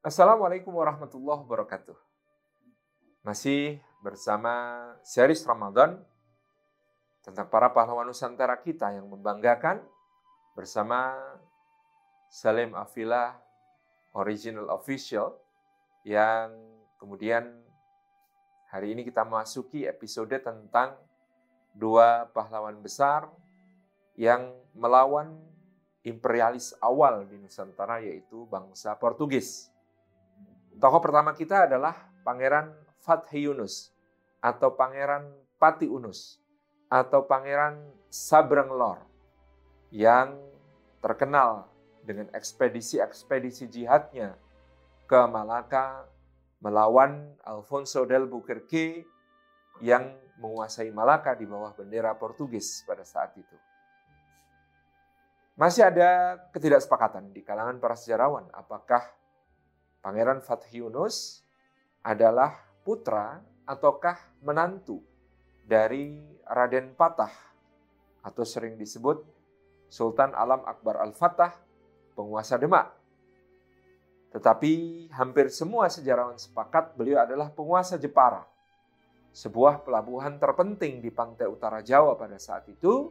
Assalamualaikum warahmatullahi wabarakatuh. Masih bersama series Ramadan tentang para pahlawan Nusantara kita yang membanggakan bersama Salim Afila Original Official yang kemudian hari ini kita masuki episode tentang dua pahlawan besar yang melawan imperialis awal di Nusantara yaitu bangsa Portugis. Tokoh pertama kita adalah Pangeran Fathi Yunus atau Pangeran Pati Unus atau Pangeran Sabrang Lor yang terkenal dengan ekspedisi-ekspedisi jihadnya ke Malaka melawan Alfonso del Buquerque yang menguasai Malaka di bawah bendera Portugis pada saat itu. Masih ada ketidaksepakatan di kalangan para sejarawan apakah Pangeran Fathi Yunus adalah putra ataukah menantu dari Raden Patah atau sering disebut Sultan Alam Akbar Al-Fatah, penguasa Demak. Tetapi hampir semua sejarawan sepakat beliau adalah penguasa Jepara, sebuah pelabuhan terpenting di pantai utara Jawa pada saat itu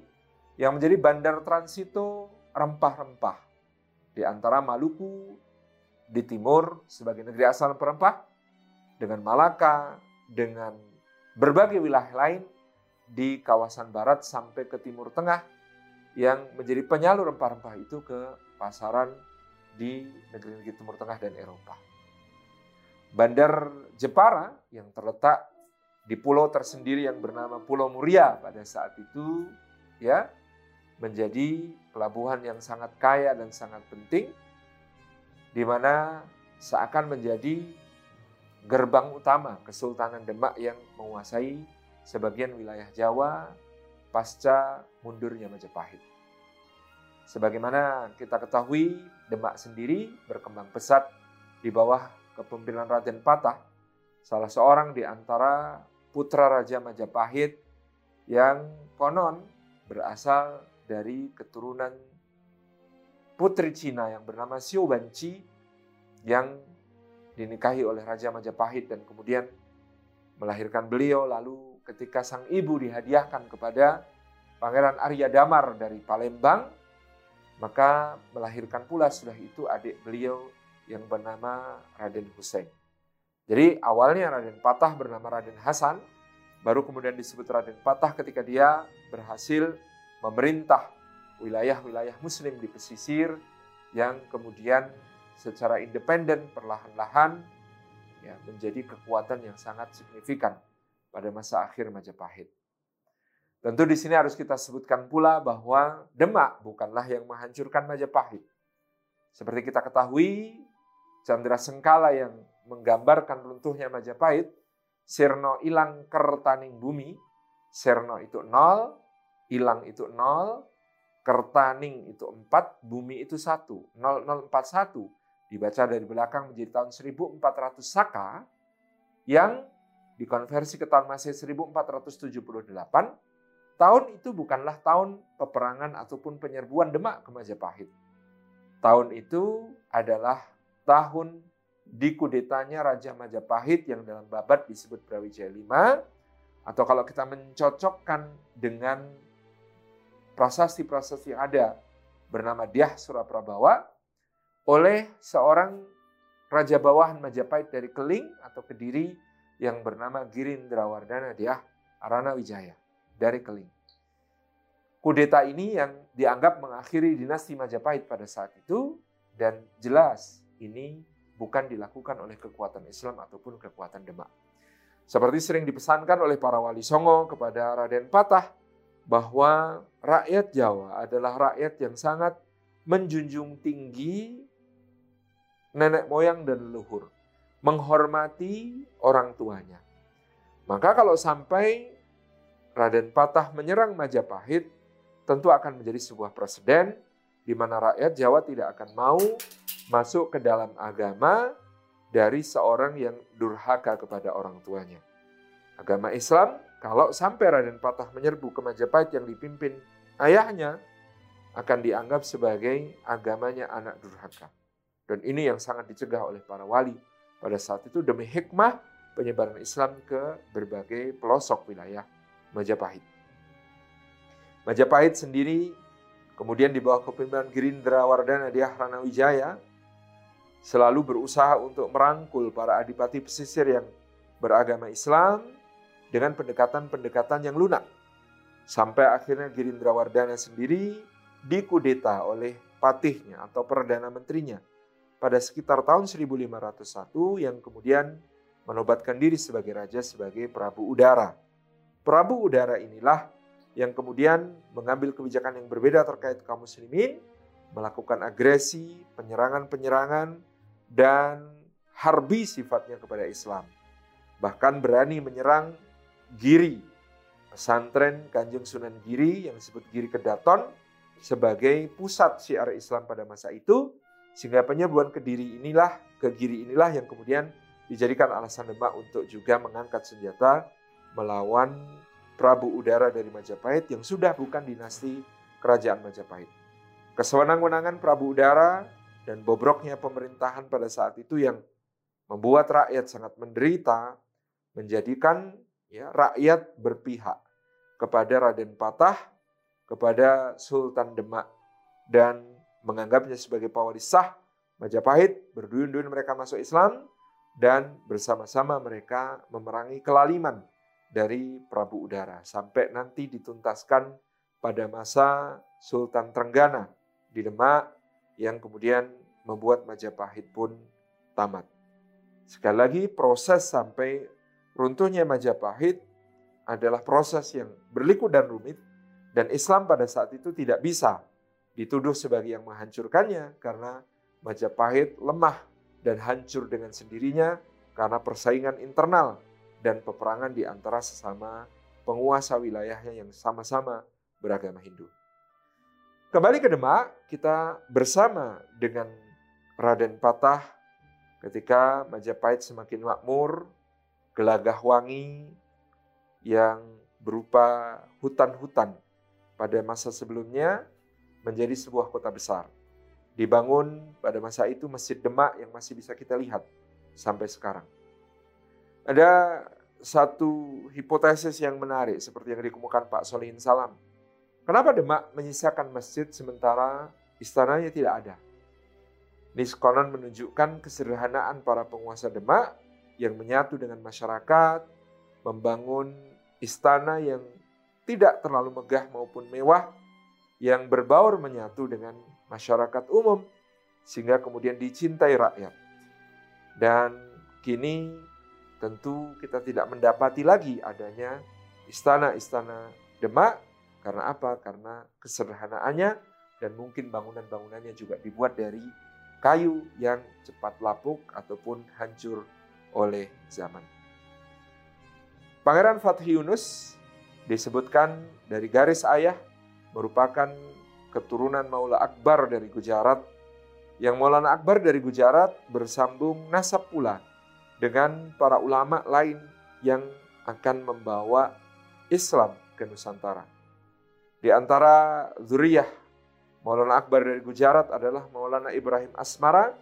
yang menjadi bandar transito rempah-rempah di antara Maluku di timur sebagai negeri asal perempah dengan Malaka, dengan berbagai wilayah lain di kawasan barat sampai ke timur tengah yang menjadi penyalur rempah-rempah itu ke pasaran di negeri-negeri timur tengah dan Eropa. Bandar Jepara yang terletak di pulau tersendiri yang bernama Pulau Muria pada saat itu ya menjadi pelabuhan yang sangat kaya dan sangat penting di mana seakan menjadi gerbang utama Kesultanan Demak yang menguasai sebagian wilayah Jawa pasca mundurnya Majapahit. Sebagaimana kita ketahui, Demak sendiri berkembang pesat di bawah kepemimpinan Raden Patah, salah seorang di antara putra Raja Majapahit yang konon berasal dari keturunan putri Cina yang bernama Xiu Banci yang dinikahi oleh Raja Majapahit dan kemudian melahirkan beliau lalu ketika sang ibu dihadiahkan kepada Pangeran Arya Damar dari Palembang maka melahirkan pula sudah itu adik beliau yang bernama Raden Hussein. Jadi awalnya Raden Patah bernama Raden Hasan, baru kemudian disebut Raden Patah ketika dia berhasil memerintah wilayah-wilayah muslim di pesisir yang kemudian secara independen perlahan-lahan ya menjadi kekuatan yang sangat signifikan pada masa akhir Majapahit. Tentu di sini harus kita sebutkan pula bahwa Demak bukanlah yang menghancurkan Majapahit. Seperti kita ketahui, Chandra Sengkala yang menggambarkan runtuhnya Majapahit, Sirno ilang kertaning bumi, Serno itu nol, ilang itu nol, Kertaning itu 4, bumi itu 1. 0041 dibaca dari belakang menjadi tahun 1400 Saka yang dikonversi ke tahun Masehi 1478. Tahun itu bukanlah tahun peperangan ataupun penyerbuan Demak ke Majapahit. Tahun itu adalah tahun dikudetanya Raja Majapahit yang dalam babat disebut Brawijaya V atau kalau kita mencocokkan dengan prasasti-prasasti yang ada bernama Dyah Suraprabawa oleh seorang raja bawahan Majapahit dari Keling atau Kediri yang bernama Girindrawardana Dyah Arana Wijaya dari Keling. Kudeta ini yang dianggap mengakhiri dinasti Majapahit pada saat itu dan jelas ini bukan dilakukan oleh kekuatan Islam ataupun kekuatan Demak. Seperti sering dipesankan oleh para wali songo kepada Raden Patah, bahwa rakyat Jawa adalah rakyat yang sangat menjunjung tinggi nenek moyang dan leluhur, menghormati orang tuanya. Maka kalau sampai Raden Patah menyerang Majapahit, tentu akan menjadi sebuah presiden di mana rakyat Jawa tidak akan mau masuk ke dalam agama dari seorang yang durhaka kepada orang tuanya. Agama Islam kalau sampai Raden Patah menyerbu ke Majapahit yang dipimpin ayahnya, akan dianggap sebagai agamanya anak durhaka. Dan ini yang sangat dicegah oleh para wali pada saat itu demi hikmah penyebaran Islam ke berbagai pelosok wilayah Majapahit. Majapahit sendiri kemudian di bawah kepemimpinan Gerindra Wardana di Ahrana Wijaya selalu berusaha untuk merangkul para adipati pesisir yang beragama Islam dengan pendekatan-pendekatan yang lunak. Sampai akhirnya Gerindra Wardana sendiri dikudeta oleh patihnya atau perdana menterinya pada sekitar tahun 1501 yang kemudian menobatkan diri sebagai raja sebagai Prabu Udara. Prabu Udara inilah yang kemudian mengambil kebijakan yang berbeda terkait kaum muslimin, melakukan agresi, penyerangan-penyerangan, dan harbi sifatnya kepada Islam. Bahkan berani menyerang Giri, pesantren Kanjeng Sunan Giri yang disebut Giri Kedaton sebagai pusat syiar Islam pada masa itu sehingga penyerbuan ke diri inilah, ke giri inilah yang kemudian dijadikan alasan Demak untuk juga mengangkat senjata melawan Prabu Udara dari Majapahit yang sudah bukan dinasti kerajaan Majapahit. Kesewenang-wenangan Prabu Udara dan bobroknya pemerintahan pada saat itu yang membuat rakyat sangat menderita, menjadikan ya, rakyat berpihak kepada Raden Patah, kepada Sultan Demak, dan menganggapnya sebagai pewaris sah Majapahit, berduyun-duyun mereka masuk Islam, dan bersama-sama mereka memerangi kelaliman dari Prabu Udara. Sampai nanti dituntaskan pada masa Sultan Trenggana di Demak, yang kemudian membuat Majapahit pun tamat. Sekali lagi, proses sampai runtuhnya Majapahit adalah proses yang berliku dan rumit, dan Islam pada saat itu tidak bisa dituduh sebagai yang menghancurkannya karena Majapahit lemah dan hancur dengan sendirinya karena persaingan internal dan peperangan di antara sesama penguasa wilayahnya yang sama-sama beragama Hindu. Kembali ke Demak, kita bersama dengan Raden Patah ketika Majapahit semakin makmur, gelagah wangi yang berupa hutan-hutan pada masa sebelumnya menjadi sebuah kota besar. Dibangun pada masa itu Masjid Demak yang masih bisa kita lihat sampai sekarang. Ada satu hipotesis yang menarik seperti yang dikemukakan Pak Solihin Salam. Kenapa Demak menyisakan masjid sementara istananya tidak ada? Niskonan menunjukkan kesederhanaan para penguasa Demak yang menyatu dengan masyarakat, membangun istana yang tidak terlalu megah maupun mewah, yang berbaur menyatu dengan masyarakat umum sehingga kemudian dicintai rakyat. Dan kini tentu kita tidak mendapati lagi adanya istana-istana Demak karena apa? Karena kesederhanaannya dan mungkin bangunan-bangunannya juga dibuat dari kayu yang cepat lapuk ataupun hancur oleh zaman. Pangeran Fatih Yunus disebutkan dari garis ayah merupakan keturunan Maula Akbar dari Gujarat yang Maulana Akbar dari Gujarat bersambung nasab pula dengan para ulama lain yang akan membawa Islam ke Nusantara. Di antara zuriyah Maulana Akbar dari Gujarat adalah Maulana Ibrahim Asmara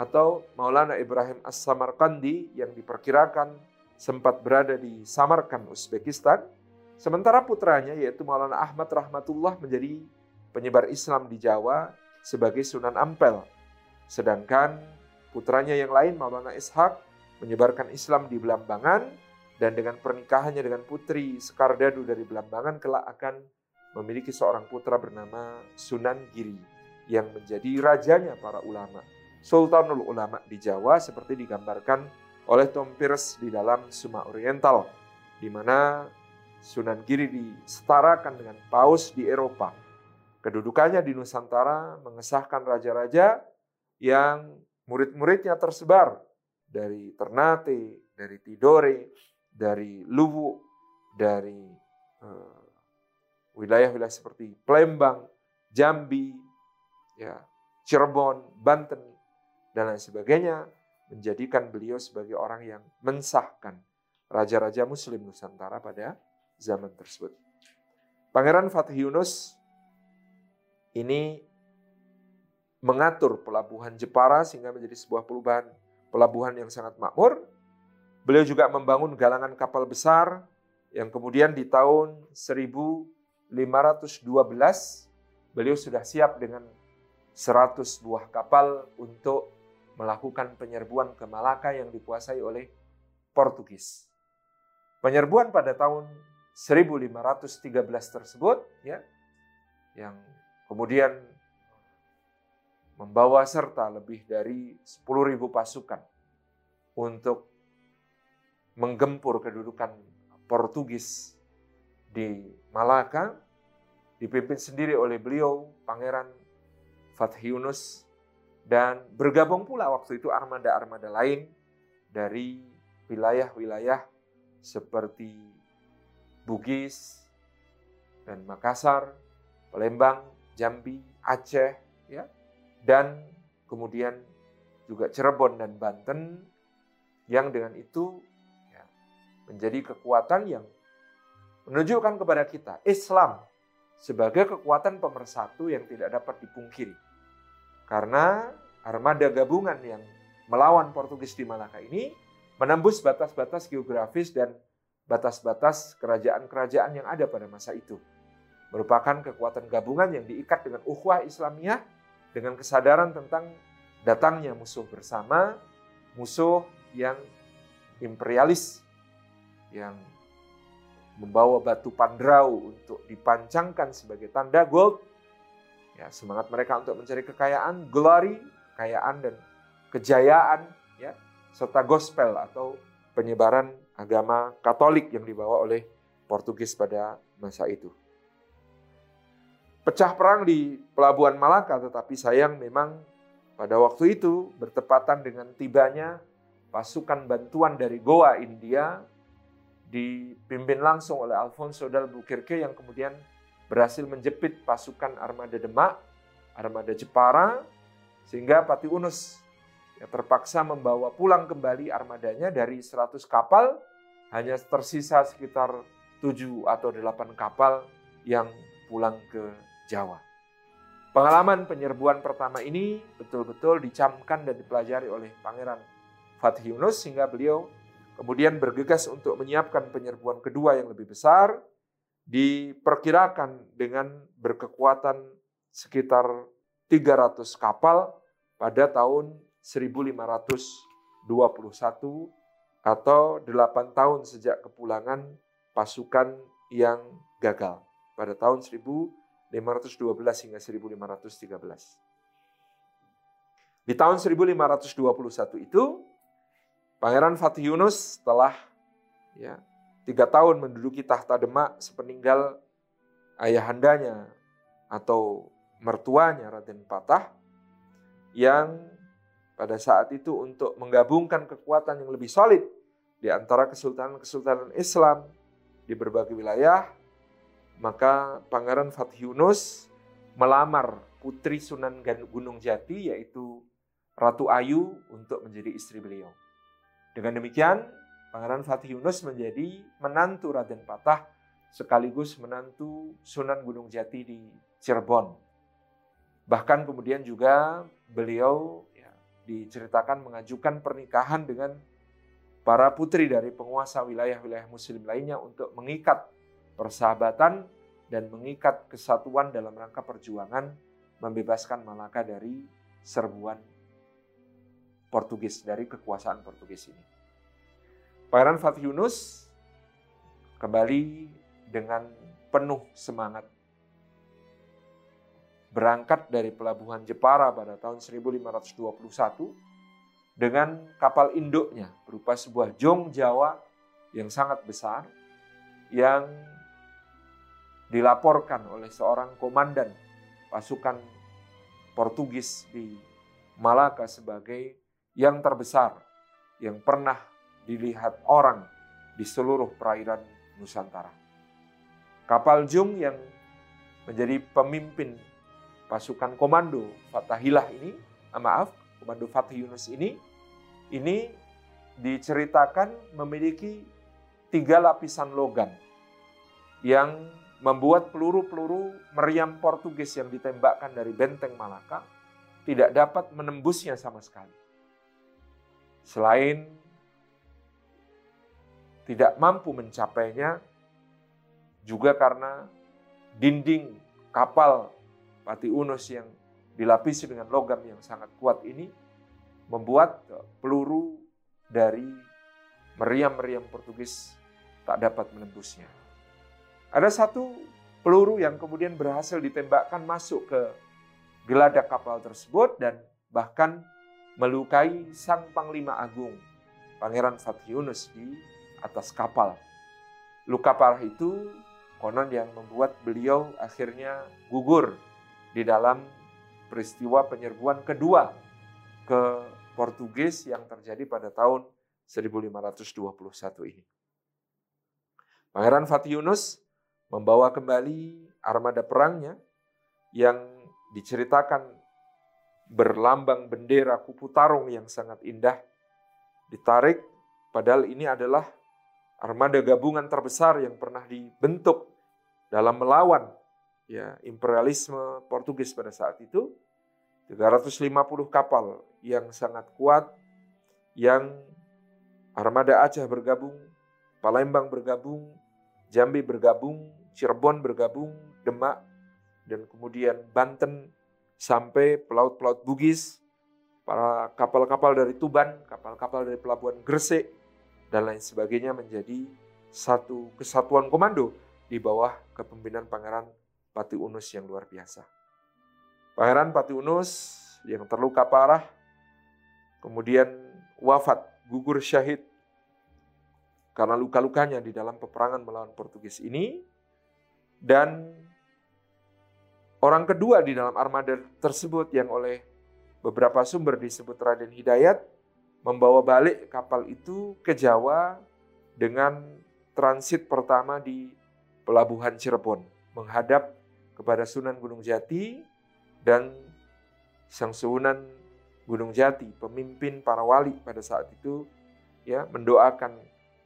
atau Maulana Ibrahim As-Samarkandi yang diperkirakan sempat berada di Samarkand, Uzbekistan Sementara putranya yaitu Maulana Ahmad Rahmatullah menjadi penyebar Islam di Jawa sebagai Sunan Ampel. Sedangkan putranya yang lain Maulana Ishak menyebarkan Islam di Belambangan dan dengan pernikahannya dengan putri Sekardadu dari Belambangan kelak akan memiliki seorang putra bernama Sunan Giri yang menjadi rajanya para ulama. Sultanul Ulama di Jawa seperti digambarkan oleh Tom Pierce di dalam Suma Oriental, di mana Sunan Giri disetarakan dengan Paus di Eropa. Kedudukannya di Nusantara mengesahkan raja-raja yang murid-muridnya tersebar dari Ternate, dari Tidore, dari Luwu, dari uh, wilayah-wilayah seperti Palembang, Jambi, ya, Cirebon, Banten, dan lain sebagainya, menjadikan beliau sebagai orang yang mensahkan raja-raja Muslim Nusantara pada zaman tersebut. Pangeran Fatih Yunus ini mengatur pelabuhan Jepara sehingga menjadi sebuah pelabuhan pelabuhan yang sangat makmur. Beliau juga membangun galangan kapal besar yang kemudian di tahun 1512 beliau sudah siap dengan 100 buah kapal untuk melakukan penyerbuan ke Malaka yang dikuasai oleh Portugis. Penyerbuan pada tahun 1513 tersebut ya yang kemudian membawa serta lebih dari 10.000 pasukan untuk menggempur kedudukan Portugis di Malaka dipimpin sendiri oleh beliau Pangeran Fathi Yunus dan bergabung pula waktu itu armada-armada lain dari wilayah-wilayah seperti Bugis dan Makassar, Palembang, Jambi, Aceh, ya, dan kemudian juga Cirebon dan Banten yang dengan itu ya, menjadi kekuatan yang menunjukkan kepada kita Islam sebagai kekuatan pemersatu yang tidak dapat dipungkiri. Karena armada gabungan yang melawan Portugis di Malaka ini menembus batas-batas geografis dan batas-batas kerajaan-kerajaan yang ada pada masa itu. Merupakan kekuatan gabungan yang diikat dengan ukhuwah Islamiyah dengan kesadaran tentang datangnya musuh bersama, musuh yang imperialis, yang membawa batu pandrau untuk dipancangkan sebagai tanda gold. Ya, semangat mereka untuk mencari kekayaan, glory, kekayaan dan kejayaan, ya, serta gospel atau penyebaran agama Katolik yang dibawa oleh Portugis pada masa itu. Pecah perang di Pelabuhan Malaka, tetapi sayang memang pada waktu itu bertepatan dengan tibanya pasukan bantuan dari Goa, India, dipimpin langsung oleh Alfonso d'Albuquerque yang kemudian berhasil menjepit pasukan armada Demak, armada Jepara, sehingga Pati Unus ya, terpaksa membawa pulang kembali armadanya dari 100 kapal, hanya tersisa sekitar 7 atau 8 kapal yang pulang ke Jawa. Pengalaman penyerbuan pertama ini betul-betul dicamkan dan dipelajari oleh Pangeran Fatih Yunus sehingga beliau kemudian bergegas untuk menyiapkan penyerbuan kedua yang lebih besar diperkirakan dengan berkekuatan sekitar 300 kapal pada tahun 1521 atau 8 tahun sejak kepulangan pasukan yang gagal pada tahun 1000 512 hingga 1513. Di tahun 1521 itu, Pangeran Fatih Yunus telah ya, tiga tahun menduduki tahta Demak sepeninggal ayahandanya atau mertuanya Raden Patah yang pada saat itu untuk menggabungkan kekuatan yang lebih solid di antara kesultanan-kesultanan Islam di berbagai wilayah maka Pangeran Fatih Yunus melamar putri Sunan Gunung Jati yaitu Ratu Ayu untuk menjadi istri beliau. Dengan demikian, Pangeran Fatih Yunus menjadi menantu Raden Patah sekaligus menantu Sunan Gunung Jati di Cirebon. Bahkan kemudian juga beliau ya, diceritakan mengajukan pernikahan dengan para putri dari penguasa wilayah-wilayah muslim lainnya untuk mengikat persahabatan dan mengikat kesatuan dalam rangka perjuangan membebaskan Malaka dari serbuan Portugis, dari kekuasaan Portugis ini. Pangeran Fatih Yunus kembali dengan penuh semangat berangkat dari pelabuhan Jepara pada tahun 1521 dengan kapal induknya berupa sebuah jong Jawa yang sangat besar yang dilaporkan oleh seorang komandan pasukan Portugis di Malaka sebagai yang terbesar yang pernah dilihat orang di seluruh perairan Nusantara. Kapal Jung yang menjadi pemimpin pasukan komando Fatahilah ini, ah, maaf, komando Fatih Yunus ini, ini diceritakan memiliki tiga lapisan logam yang membuat peluru-peluru meriam Portugis yang ditembakkan dari benteng Malaka tidak dapat menembusnya sama sekali. Selain tidak mampu mencapainya, juga karena dinding kapal Pati Unus yang dilapisi dengan logam yang sangat kuat ini membuat peluru dari meriam-meriam Portugis tak dapat menembusnya. Ada satu peluru yang kemudian berhasil ditembakkan masuk ke geladak kapal tersebut dan bahkan melukai sang Panglima Agung, Pangeran Fathiunus di atas kapal. Luka parah itu konon yang membuat beliau akhirnya gugur di dalam peristiwa penyerbuan kedua ke Portugis yang terjadi pada tahun 1521 ini. Pangeran Fatih Yunus membawa kembali armada perangnya yang diceritakan berlambang bendera kupu tarung yang sangat indah ditarik padahal ini adalah armada gabungan terbesar yang pernah dibentuk dalam melawan ya imperialisme Portugis pada saat itu. 350 kapal yang sangat kuat yang armada Aceh bergabung, Palembang bergabung, Jambi bergabung, Cirebon bergabung, Demak dan kemudian Banten sampai pelaut-pelaut Bugis, para kapal-kapal dari Tuban, kapal-kapal dari pelabuhan Gresik dan lain sebagainya menjadi satu kesatuan komando di bawah kepemimpinan Pangeran Pati Unus yang luar biasa. Pangeran Patiunus yang terluka parah, kemudian wafat, gugur syahid karena luka-lukanya di dalam peperangan melawan Portugis ini. Dan orang kedua di dalam armada tersebut yang oleh beberapa sumber disebut Raden Hidayat membawa balik kapal itu ke Jawa dengan transit pertama di pelabuhan Cirebon menghadap kepada Sunan Gunung Jati dan Sang Sunan Gunung Jati, pemimpin para wali pada saat itu, ya mendoakan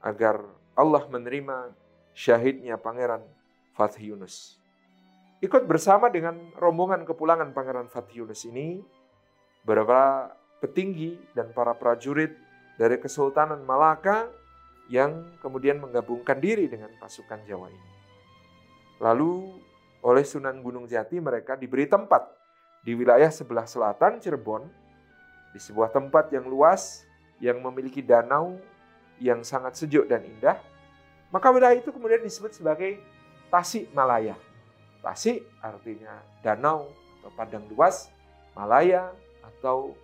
agar Allah menerima syahidnya Pangeran Fatih Yunus. Ikut bersama dengan rombongan kepulangan Pangeran Fatih Yunus ini, beberapa petinggi dan para prajurit dari Kesultanan Malaka yang kemudian menggabungkan diri dengan pasukan Jawa ini. Lalu oleh Sunan Gunung Jati mereka diberi tempat di wilayah sebelah selatan Cirebon di sebuah tempat yang luas yang memiliki danau yang sangat sejuk dan indah maka wilayah itu kemudian disebut sebagai Tasik Malaya Tasik artinya danau atau padang luas Malaya atau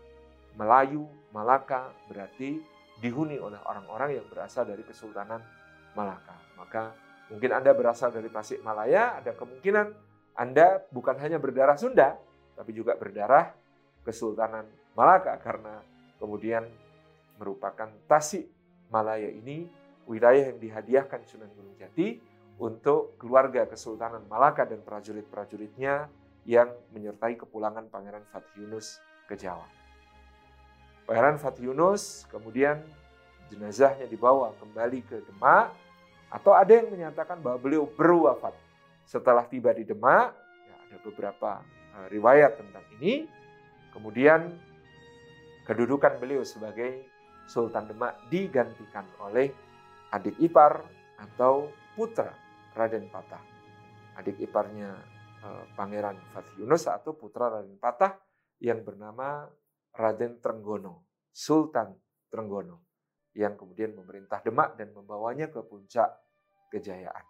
Melayu Malaka berarti dihuni oleh orang-orang yang berasal dari Kesultanan Malaka maka Mungkin Anda berasal dari Tasikmalaya, ada kemungkinan Anda bukan hanya berdarah Sunda, tapi juga berdarah Kesultanan Malaka karena kemudian merupakan Tasik Malaya ini wilayah yang dihadiahkan Sunan Gunung Jati untuk keluarga Kesultanan Malaka dan prajurit-prajuritnya yang menyertai kepulangan Pangeran Fatih Yunus ke Jawa. Pangeran Fatih Yunus kemudian jenazahnya dibawa kembali ke Demak atau ada yang menyatakan bahwa beliau berwafat setelah tiba di Demak. Ya, ada beberapa uh, riwayat tentang ini. Kemudian kedudukan beliau sebagai Sultan Demak digantikan oleh adik ipar atau putra Raden Patah. Adik iparnya uh, Pangeran Fatih Yunus atau putra Raden Patah yang bernama Raden Trenggono, Sultan Trenggono yang kemudian memerintah Demak dan membawanya ke puncak kejayaan.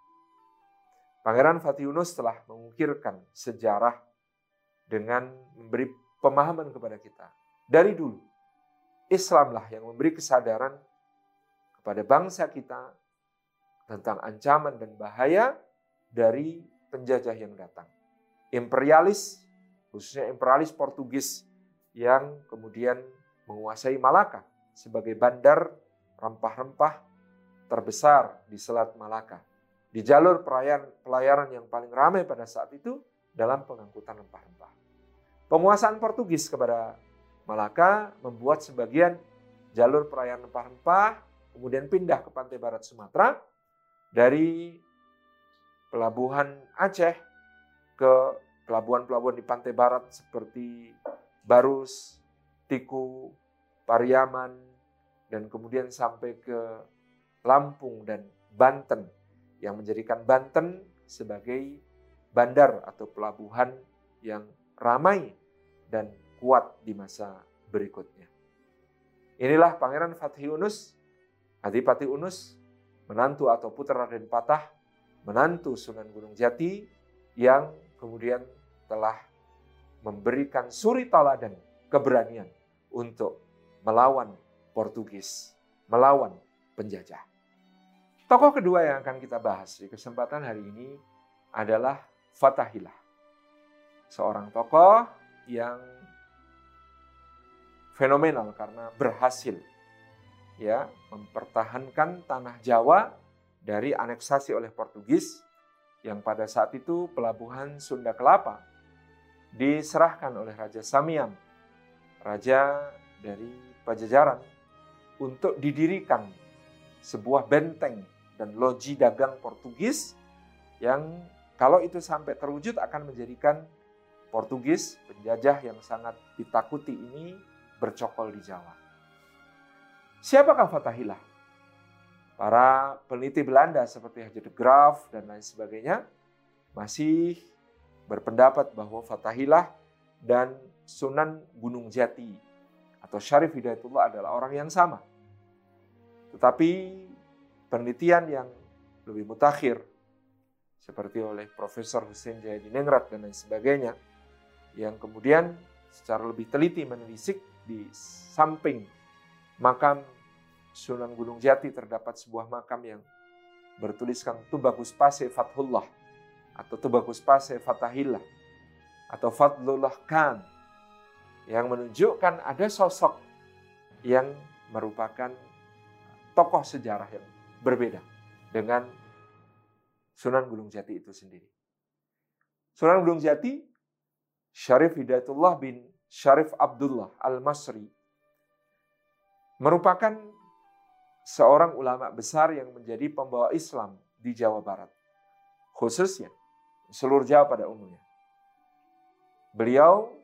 Pangeran Fatih Yunus telah mengukirkan sejarah dengan memberi pemahaman kepada kita. Dari dulu, Islamlah yang memberi kesadaran kepada bangsa kita tentang ancaman dan bahaya dari penjajah yang datang. Imperialis, khususnya imperialis Portugis yang kemudian menguasai Malaka sebagai bandar rempah-rempah terbesar di Selat Malaka. Di jalur pelayaran, pelayaran yang paling ramai pada saat itu dalam pengangkutan rempah-rempah. Penguasaan Portugis kepada Malaka membuat sebagian jalur pelayaran rempah-rempah kemudian pindah ke pantai barat Sumatera dari pelabuhan Aceh ke pelabuhan-pelabuhan di pantai barat seperti Barus, Tiku, Pariaman, dan kemudian sampai ke Lampung dan Banten yang menjadikan Banten sebagai bandar atau pelabuhan yang ramai dan kuat di masa berikutnya. Inilah Pangeran Fatih Unus, Adipati Unus, menantu atau putra Raden Patah, menantu Sunan Gunung Jati yang kemudian telah memberikan suri teladan keberanian untuk melawan Portugis, melawan penjajah. Tokoh kedua yang akan kita bahas di kesempatan hari ini adalah Fatahillah. Seorang tokoh yang fenomenal karena berhasil ya mempertahankan tanah Jawa dari aneksasi oleh Portugis yang pada saat itu pelabuhan Sunda Kelapa diserahkan oleh Raja Samiam, raja dari Pajajaran, untuk didirikan sebuah benteng dan loji dagang Portugis yang kalau itu sampai terwujud akan menjadikan Portugis, penjajah yang sangat ditakuti ini bercokol di Jawa. Siapakah Fatahillah? Para peneliti Belanda seperti Haji de Graaf dan lain sebagainya masih berpendapat bahwa Fatahillah dan Sunan Gunung Jati atau Syarif Hidayatullah adalah orang yang sama. Tetapi penelitian yang lebih mutakhir seperti oleh Profesor Hussein Jayadi Nengrat dan lain sebagainya yang kemudian secara lebih teliti menelisik di samping makam Sunan Gunung Jati terdapat sebuah makam yang bertuliskan Tubagus Pase Fathullah atau Tubagus Pase Fatahillah atau Fadlullah Khan yang menunjukkan ada sosok yang merupakan tokoh sejarah yang berbeda dengan Sunan Gunung Jati itu sendiri. Sunan Gunung Jati, Syarif Hidayatullah bin Syarif Abdullah Al-Masri, merupakan seorang ulama besar yang menjadi pembawa Islam di Jawa Barat. Khususnya seluruh Jawa pada umumnya. Beliau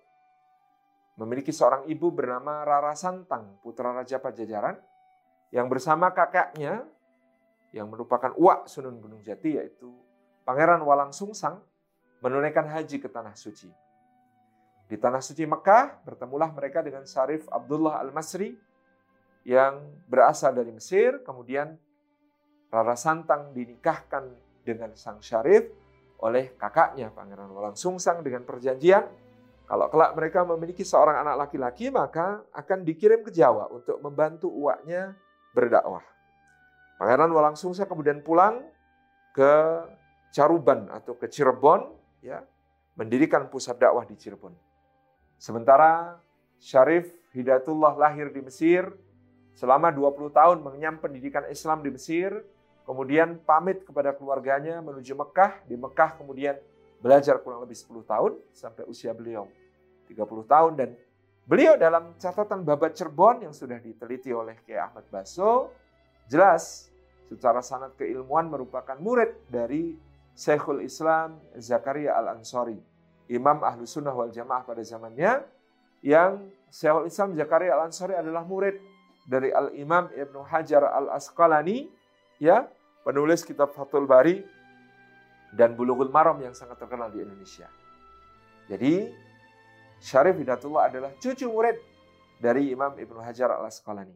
memiliki seorang ibu bernama Rara Santang, putra Raja Pajajaran, yang bersama kakaknya yang merupakan uak Sunan Gunung Jati yaitu Pangeran Walang Sungsang menunaikan haji ke Tanah Suci. Di Tanah Suci Mekah bertemulah mereka dengan Syarif Abdullah Al-Masri yang berasal dari Mesir, kemudian Rara Santang dinikahkan dengan sang Syarif oleh kakaknya Pangeran Walang Sungsang dengan perjanjian kalau kelak mereka memiliki seorang anak laki-laki maka akan dikirim ke Jawa untuk membantu uaknya berdakwah. Pangeran Walang Sungsang kemudian pulang ke Caruban atau ke Cirebon ya mendirikan pusat dakwah di Cirebon. Sementara Syarif Hidayatullah lahir di Mesir, selama 20 tahun mengenyam pendidikan Islam di Mesir, kemudian pamit kepada keluarganya menuju Mekah, di Mekah kemudian belajar kurang lebih 10 tahun sampai usia beliau 30 tahun. Dan beliau dalam catatan babat Cirebon yang sudah diteliti oleh Kiai Ahmad Baso jelas secara sanad keilmuan merupakan murid dari Syekhul Islam Zakaria Al-Ansari, Imam Ahlu Sunnah wal Jamaah pada zamannya, yang Syekhul Islam Zakaria Al-Ansari adalah murid dari Al-Imam Ibnu Hajar Al-Asqalani, ya, penulis kitab Fathul Bari dan Bulughul Maram yang sangat terkenal di Indonesia. Jadi, Syarif Hidayatullah adalah cucu murid dari Imam Ibnu Hajar Al-Asqalani.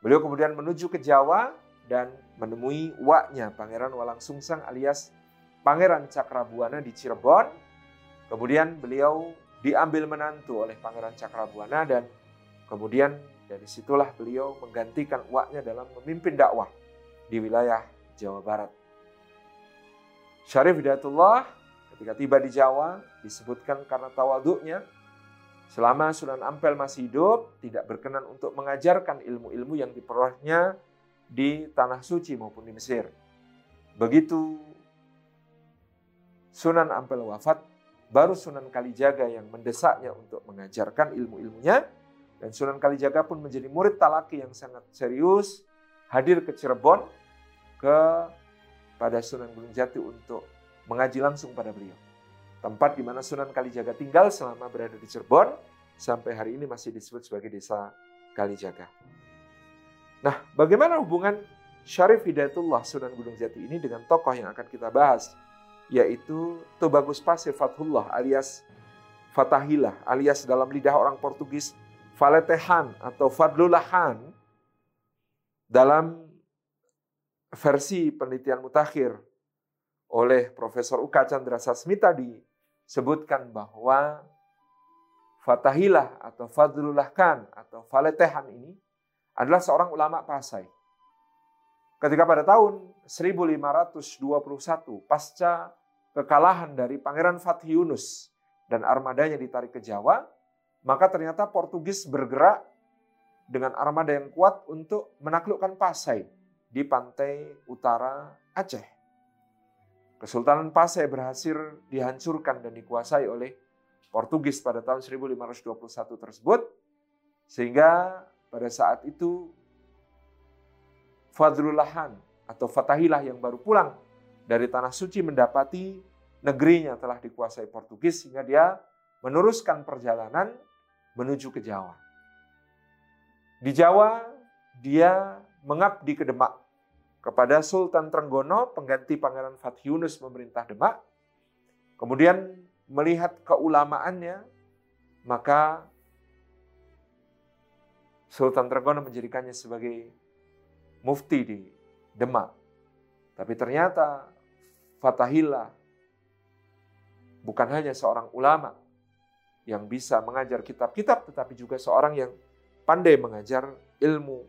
Beliau kemudian menuju ke Jawa dan menemui waknya Pangeran Walang Sungsang alias Pangeran Cakrabuana di Cirebon. Kemudian beliau diambil menantu oleh Pangeran Cakrabuana dan kemudian dari situlah beliau menggantikan uaknya dalam memimpin dakwah di wilayah Jawa Barat. Syarif Hidayatullah ketika tiba di Jawa disebutkan karena tawaduknya selama Sunan Ampel masih hidup tidak berkenan untuk mengajarkan ilmu-ilmu yang diperolehnya di Tanah Suci maupun di Mesir. Begitu Sunan Ampel wafat, baru Sunan Kalijaga yang mendesaknya untuk mengajarkan ilmu-ilmunya dan Sunan Kalijaga pun menjadi murid talaki yang sangat serius, hadir ke Cirebon, ke pada Sunan Gunung Jati untuk mengaji langsung pada beliau. Tempat di mana Sunan Kalijaga tinggal selama berada di Cirebon, sampai hari ini masih disebut sebagai desa Kalijaga. Nah, bagaimana hubungan Syarif Hidayatullah Sunan Gunung Jati ini dengan tokoh yang akan kita bahas, yaitu Tubagus Pase Fathullah alias Fatahillah alias dalam lidah orang Portugis Faletehan atau Fadlulahan dalam versi penelitian mutakhir oleh Profesor Uka Chandra Sasmita disebutkan bahwa Fatahilah atau Fadlullah Khan atau Faletehan ini adalah seorang ulama Pasai. Ketika pada tahun 1521 pasca kekalahan dari Pangeran Fatih Yunus dan armadanya ditarik ke Jawa, maka ternyata Portugis bergerak dengan armada yang kuat untuk menaklukkan Pasai di pantai utara Aceh. Kesultanan Pasai berhasil dihancurkan dan dikuasai oleh Portugis pada tahun 1521 tersebut, sehingga pada saat itu Fadlullahan atau Fatahilah yang baru pulang dari Tanah Suci mendapati negerinya telah dikuasai Portugis sehingga dia meneruskan perjalanan menuju ke Jawa. Di Jawa dia mengabdi ke Demak kepada Sultan Trenggono pengganti Pangeran Fathiunus memerintah Demak. Kemudian melihat keulamaannya maka Sultan Trenggono menjadikannya sebagai mufti di Demak. Tapi ternyata Fatahillah bukan hanya seorang ulama yang bisa mengajar kitab-kitab, tetapi juga seorang yang pandai mengajar ilmu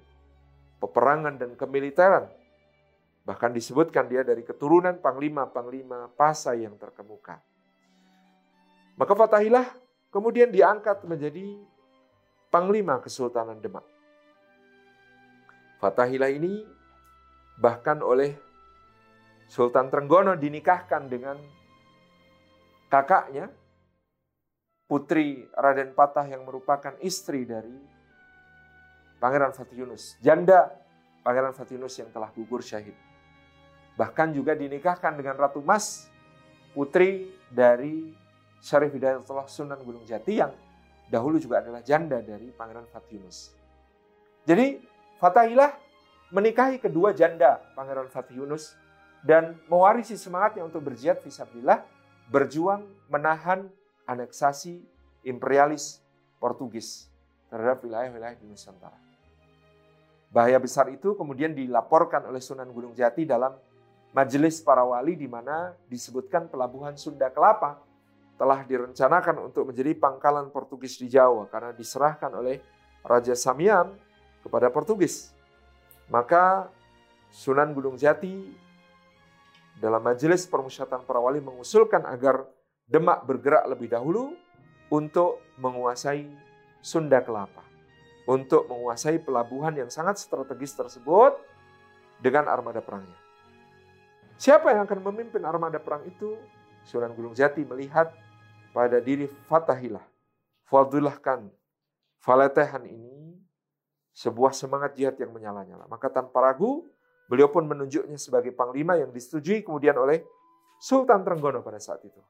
peperangan dan kemiliteran. Bahkan disebutkan dia dari keturunan panglima-panglima Pasai yang terkemuka. Maka Fatahillah kemudian diangkat menjadi panglima Kesultanan Demak. Fatahillah ini bahkan oleh Sultan Trenggono dinikahkan dengan kakaknya, putri Raden Patah yang merupakan istri dari Pangeran Fatih Yunus, janda Pangeran Fatih Yunus yang telah gugur syahid. Bahkan juga dinikahkan dengan Ratu Mas, putri dari Syarif Hidayatullah Sunan Gunung Jati yang dahulu juga adalah janda dari Pangeran Fatih Yunus. Jadi Fatahilah menikahi kedua janda Pangeran Fatih Yunus dan mewarisi semangatnya untuk berjihad visabilillah berjuang menahan aneksasi imperialis Portugis terhadap wilayah-wilayah di Nusantara. Bahaya besar itu kemudian dilaporkan oleh Sunan Gunung Jati dalam majelis para wali di mana disebutkan pelabuhan Sunda Kelapa telah direncanakan untuk menjadi pangkalan Portugis di Jawa karena diserahkan oleh Raja Samian kepada Portugis. Maka Sunan Gunung Jati dalam majelis permusyatan para wali mengusulkan agar Demak bergerak lebih dahulu untuk menguasai Sunda Kelapa. Untuk menguasai pelabuhan yang sangat strategis tersebut dengan armada perangnya. Siapa yang akan memimpin armada perang itu? Sunan Gunung Jati melihat pada diri Fatahilah, Fadullah Khan, Falatehan ini sebuah semangat jihad yang menyala-nyala. Maka tanpa ragu, Beliau pun menunjuknya sebagai panglima yang disetujui kemudian oleh Sultan Trenggono pada saat itu.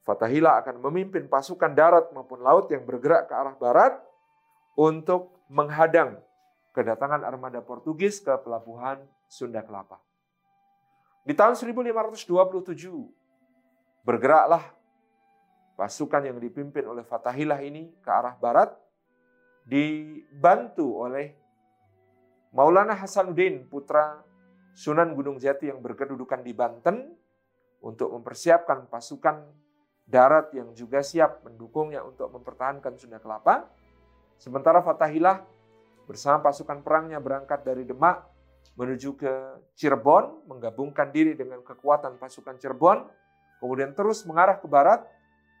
Fatahila akan memimpin pasukan darat maupun laut yang bergerak ke arah barat untuk menghadang kedatangan armada Portugis ke pelabuhan Sunda Kelapa. Di tahun 1527 bergeraklah pasukan yang dipimpin oleh Fatahilah ini ke arah barat dibantu oleh Maulana Hasanuddin, putra Sunan Gunung Jati yang berkedudukan di Banten, untuk mempersiapkan pasukan darat yang juga siap mendukungnya untuk mempertahankan Sunda Kelapa. Sementara Fatahillah bersama pasukan perangnya berangkat dari Demak menuju ke Cirebon, menggabungkan diri dengan kekuatan pasukan Cirebon, kemudian terus mengarah ke barat,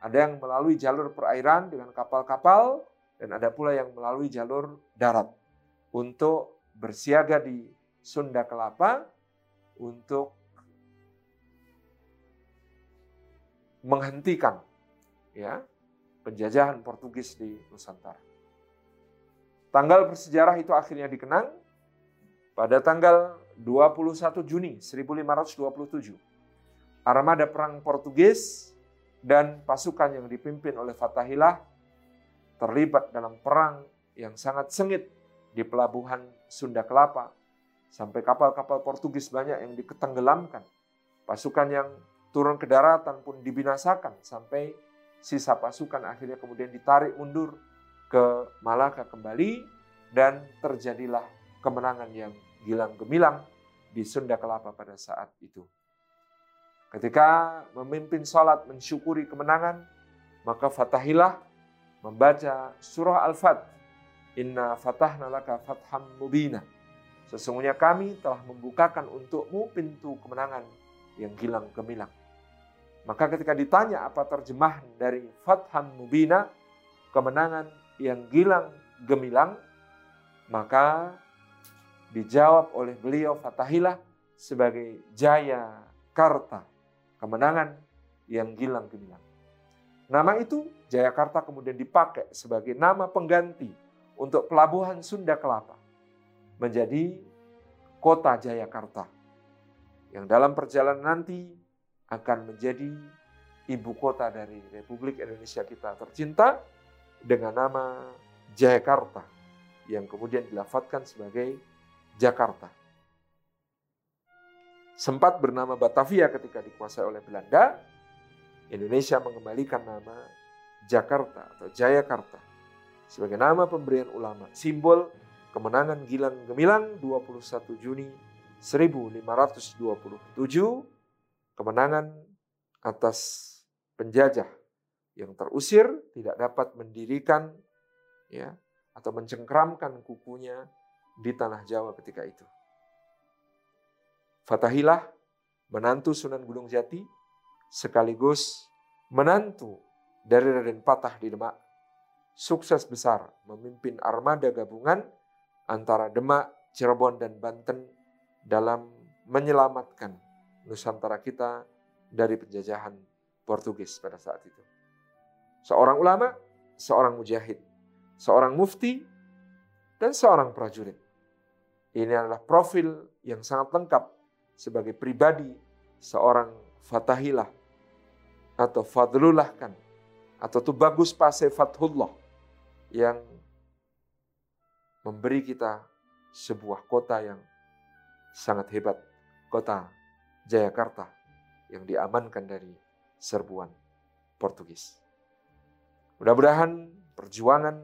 ada yang melalui jalur perairan dengan kapal-kapal, dan ada pula yang melalui jalur darat untuk bersiaga di Sunda Kelapa untuk menghentikan ya penjajahan Portugis di Nusantara. Tanggal bersejarah itu akhirnya dikenang pada tanggal 21 Juni 1527. Armada perang Portugis dan pasukan yang dipimpin oleh Fatahillah terlibat dalam perang yang sangat sengit di pelabuhan Sunda Kelapa. Sampai kapal-kapal Portugis banyak yang diketenggelamkan. Pasukan yang turun ke daratan pun dibinasakan sampai sisa pasukan akhirnya kemudian ditarik mundur ke Malaka kembali dan terjadilah kemenangan yang gilang gemilang di Sunda Kelapa pada saat itu. Ketika memimpin sholat mensyukuri kemenangan, maka fatahilah membaca surah Al-Fat. Inna fatahna laka fatham mubina. Sesungguhnya kami telah membukakan untukmu pintu kemenangan yang gilang gemilang. Maka ketika ditanya apa terjemahan dari fatham mubina, kemenangan yang gilang gemilang, maka dijawab oleh beliau Fatahilah sebagai Jaya Karta, kemenangan yang gilang gemilang. Nama itu Jayakarta kemudian dipakai sebagai nama pengganti untuk pelabuhan Sunda Kelapa menjadi kota Jayakarta yang dalam perjalanan nanti akan menjadi ibu kota dari Republik Indonesia kita tercinta dengan nama Jayakarta yang kemudian dilafatkan sebagai Jakarta. Sempat bernama Batavia ketika dikuasai oleh Belanda, Indonesia mengembalikan nama Jakarta atau Jayakarta sebagai nama pemberian ulama, simbol kemenangan Gilang Gemilang 21 Juni 1527, kemenangan atas penjajah yang terusir tidak dapat mendirikan ya atau mencengkramkan kukunya di tanah Jawa ketika itu. Fatahilah menantu Sunan Gunung Jati sekaligus menantu dari Raden Patah di Demak sukses besar memimpin armada gabungan antara Demak, Cirebon, dan Banten dalam menyelamatkan Nusantara kita dari penjajahan Portugis pada saat itu. Seorang ulama, seorang mujahid, seorang mufti, dan seorang prajurit. Ini adalah profil yang sangat lengkap sebagai pribadi seorang fatahilah atau fadlullah kan atau tuh bagus pase fathullah yang memberi kita sebuah kota yang sangat hebat, kota Jayakarta yang diamankan dari serbuan Portugis. Mudah-mudahan perjuangan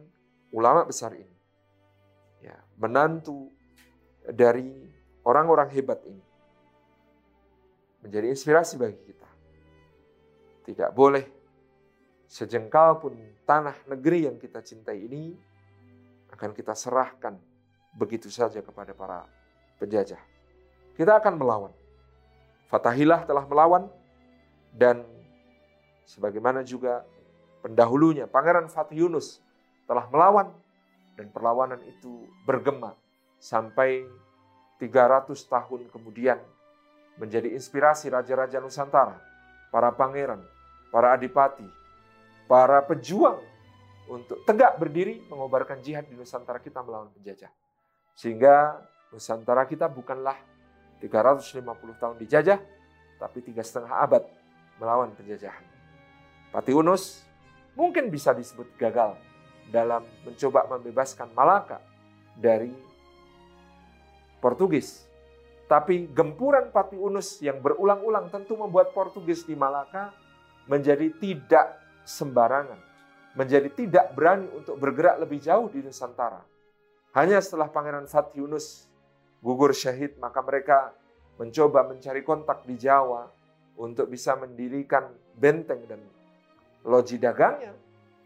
ulama besar ini, ya, menantu dari orang-orang hebat ini menjadi inspirasi bagi kita. Tidak boleh sejengkal pun tanah negeri yang kita cintai ini akan kita serahkan begitu saja kepada para penjajah. Kita akan melawan. Fatahilah telah melawan dan sebagaimana juga pendahulunya Pangeran Fatih Yunus telah melawan dan perlawanan itu bergema sampai 300 tahun kemudian menjadi inspirasi raja-raja Nusantara, para pangeran, para adipati, para pejuang untuk tegak berdiri mengobarkan jihad di Nusantara kita melawan penjajah. Sehingga Nusantara kita bukanlah 350 tahun dijajah, tapi tiga setengah abad melawan penjajahan. Pati Unus mungkin bisa disebut gagal dalam mencoba membebaskan Malaka dari Portugis. Tapi gempuran Pati Unus yang berulang-ulang tentu membuat Portugis di Malaka menjadi tidak sembarangan. Menjadi tidak berani untuk bergerak lebih jauh di Nusantara. Hanya setelah Pangeran Fatih Yunus gugur syahid, maka mereka mencoba mencari kontak di Jawa untuk bisa mendirikan benteng dan loji dagangnya.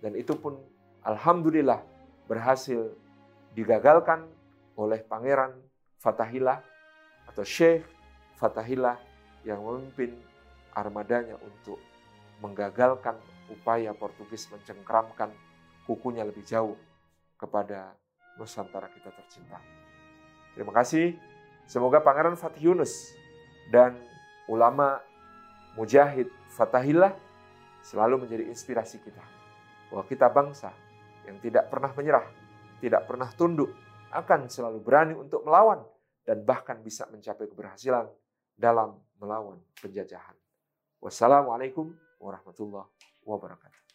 Dan itu pun Alhamdulillah berhasil digagalkan oleh Pangeran Fatahillah atau Syekh Fatahillah yang memimpin armadanya untuk menggagalkan upaya Portugis mencengkramkan kukunya lebih jauh kepada Nusantara kita tercinta. Terima kasih. Semoga Pangeran Fatih Yunus dan ulama mujahid Fatahillah selalu menjadi inspirasi kita. Bahwa kita bangsa yang tidak pernah menyerah, tidak pernah tunduk, akan selalu berani untuk melawan dan bahkan bisa mencapai keberhasilan dalam melawan penjajahan. Wassalamualaikum warahmatullahi wabarakatuh.